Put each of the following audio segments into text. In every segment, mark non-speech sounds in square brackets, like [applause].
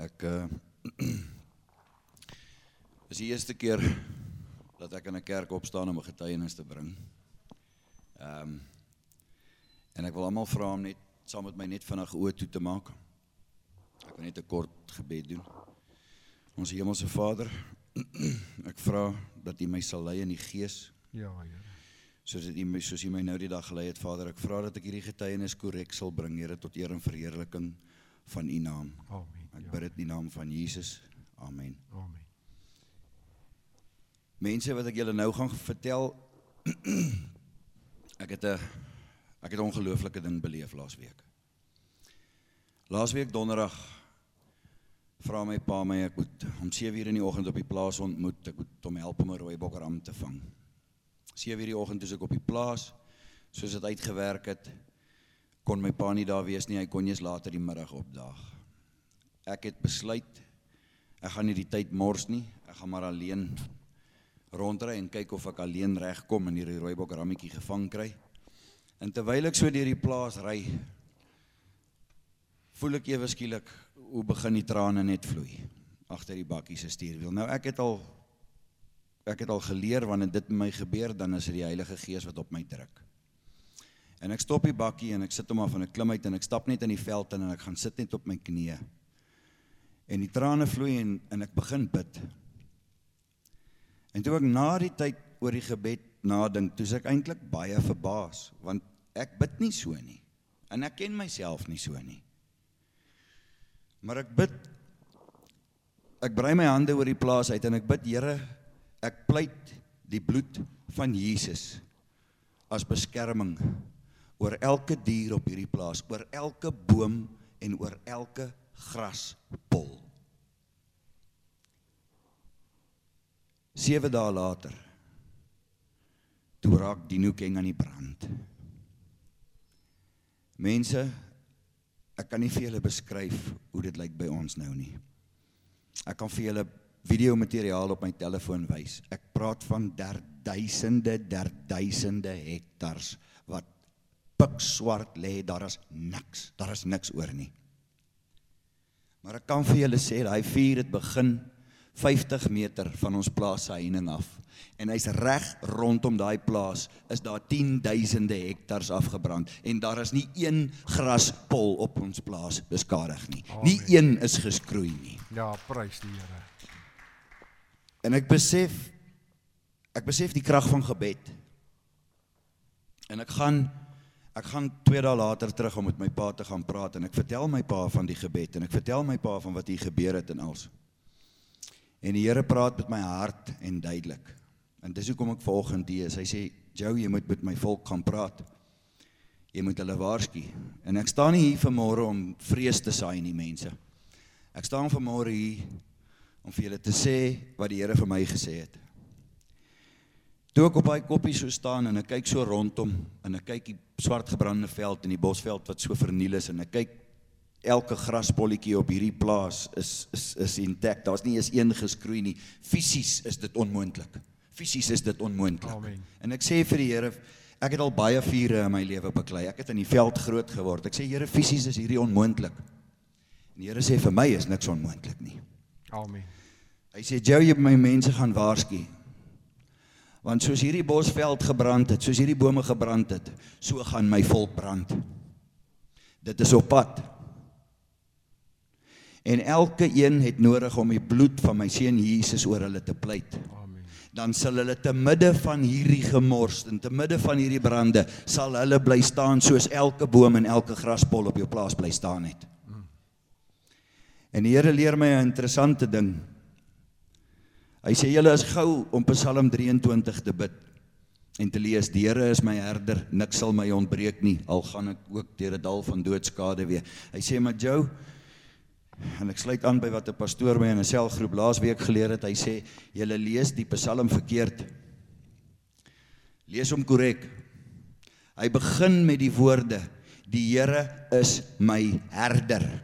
Ek [clears throat] uh is die eerste keer dat ek in 'n kerk opstaan om 'n getuienis te bring. Ehm um, en ek wil almal vra om net saam met my net vinnig oë toe te maak. Ek wil net 'n kort gebed doen. Ons hemelse Vader, [clears throat] ek vra dat U my sal lei in die Gees. Ja, Here. Soos dit U my soos U my nou die dag gelei het, Vader, ek vra dat ek hierdie getuienis korrek sal bring, Here, tot eer en verheerliking van U naam. Amen. Ek Ja. bid dit in die naam van Jesus. Amen. Amen. Mense wat ek julle nou gaan vertel [clears throat] ek het 'n ek het 'n ongelooflike ding beleef laasweek. Laasweek donderdag vra my pa my ek moet om 7:00 in die oggend op die plaas ontmoet. Ek moet hom help om 'n rooi bokram te vang. 7:00 die oggend toe ek op die plaas soos dit uitgewerk het kon my pa nie daar wees nie. Hy kon eers later die middag opdaag. Ek het besluit ek gaan nie die tyd mors nie. Ek gaan maar alleen rondry en kyk of ek alleen regkom en hierdie rooibok rammetjie gevang kry. En terwyl ek so deur die plaas ry, voel ek ewe skielik hoe begin die trane net vloei agter die bakkie se stuurwiel. Nou ek het al ek het al geleer wanneer dit met my gebeur, dan is dit die Heilige Gees wat op my druk. En ek stop die bakkie en ek sit hom af en ek klim uit en ek stap net in die veld in en ek gaan sit net op my knieë. En die trane vloei en en ek begin bid. En toe ek na die tyd oor die gebed nadink, toe is ek eintlik baie verbaas want ek bid nie so nie. En ek ken myself nie so nie. Maar ek bid ek brei my hande oor die plaas uit en ek bid Here, ek pleit die bloed van Jesus as beskerming oor elke dier op hierdie plaas, oor elke boom en oor elke graspol. 7 dae later toe raak Dino Keng aan die brand. Mense, ek kan nie vir julle beskryf hoe dit lyk by ons nou nie. Ek kan vir julle video materiaal op my telefoon wys. Ek praat van der duisende, der duisende hektars wat pikswart lê, daar is niks. Daar is niks oor nie. Maar ek kan vir julle sê daai vuur het begin 50 meter van ons plaas se heining af en hy's reg rondom daai plaas is daar 10000de hektars afgebrand en daar is nie een graspol op ons plaas beskadig nie. Nie Amen. een is geskroei nie. Ja, prys die Here. En ek besef ek besef die krag van gebed. En ek gaan ek gaan 2 dae later terug om met my pa te gaan praat en ek vertel my pa van die gebed en ek vertel my pa van wat hier gebeur het en als. En die Here praat met my hart en duidelik. En dis hoekom ek vanoggend hier is. Hy sê, "Jou, jy moet met my volk gaan praat. Jy moet hulle waarsku." En ek staan nie hier vanmôre om vrees te saai nie, mense. Ek staan vanmôre hier om vir julle te sê wat die Here vir my gesê het. Toe ek op daai koppie so staan en ek kyk so rondom en ek kyk die swart gebrande veld en die bosveld wat so verniel is en ek kyk elke graspolletjie op hierdie plaas is is is intact. Daar's nie eens een geskroei nie. Fisies is dit onmoontlik. Fisies is dit onmoontlik. Amen. En ek sê vir die Here, ek het al baie vure in my lewe beklei. Ek het in die veld groot geword. Ek sê Here, fisies is hierdie onmoontlik. En die Here sê vir my is niks onmoontlik nie. Amen. Hy sê jou jy my mense gaan waarsku. Want soos hierdie bosveld gebrand het, soos hierdie bome gebrand het, so gaan my volk brand. Dit is op pad. En elke een het nodig om die bloed van my seun Jesus oor hulle te pleit. Amen. Dan sal hulle te midde van hierdie gemors en te midde van hierdie brande sal hulle bly staan soos elke boom en elke graspol op jou plaas bly staan het. En die Here leer my 'n interessante ding. Hy sê julle is gou om Psalm 23 te bid en te lees: Die Here is my herder, niks sal my ontbreek nie, al gaan ek ook deur 'n dal van doodskade weer. Hy sê maar Joe en ek sluit aan by wat 'n pastoor my in 'n selgroep laasweek geleer het. Hy sê julle lees die Psalm verkeerd. Lees hom korrek. Hy begin met die woorde: Die Here is my herder.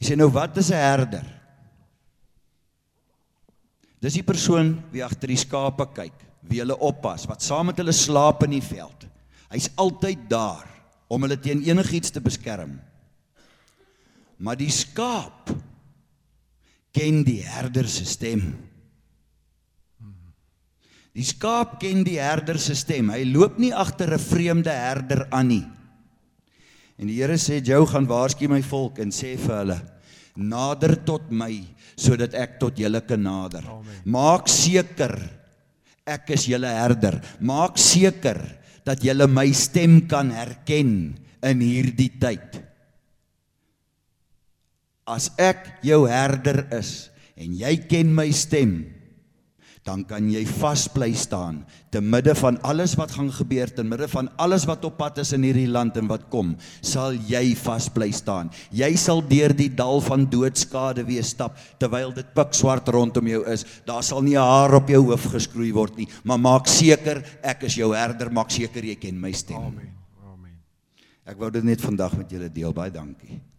Hy sê nou wat is 'n herder? Dis die persoon wie agter die skape kyk, wie hulle oppas, wat saam met hulle slaap in die veld. Hy's altyd daar om hulle teen enigiets te beskerm. Maar die skaap ken die herder se stem. Die skaap ken die herder se stem. Hy loop nie agter 'n vreemde herder aan nie. En die Here sê jou gaan waarsku my volk en sê vir hulle: Nader tot my sodat ek tot julle kan nader. Amen. Maak seker ek is julle herder. Maak seker dat julle my stem kan herken in hierdie tyd. As ek jou herder is en jy ken my stem, dan kan jy vas bly staan te midde van alles wat gaan gebeur, te midde van alles wat op pad is in hierdie land en wat kom, sal jy vas bly staan. Jy sal deur die dal van doodskade weer stap terwyl dit pikswart rondom jou is. Daar sal nie 'n haar op jou hoof geskroei word nie, maar maak seker ek is jou herder, maak seker jy ken my stem. Amen. Amen. Ek wou dit net vandag met julle deel. Baie dankie.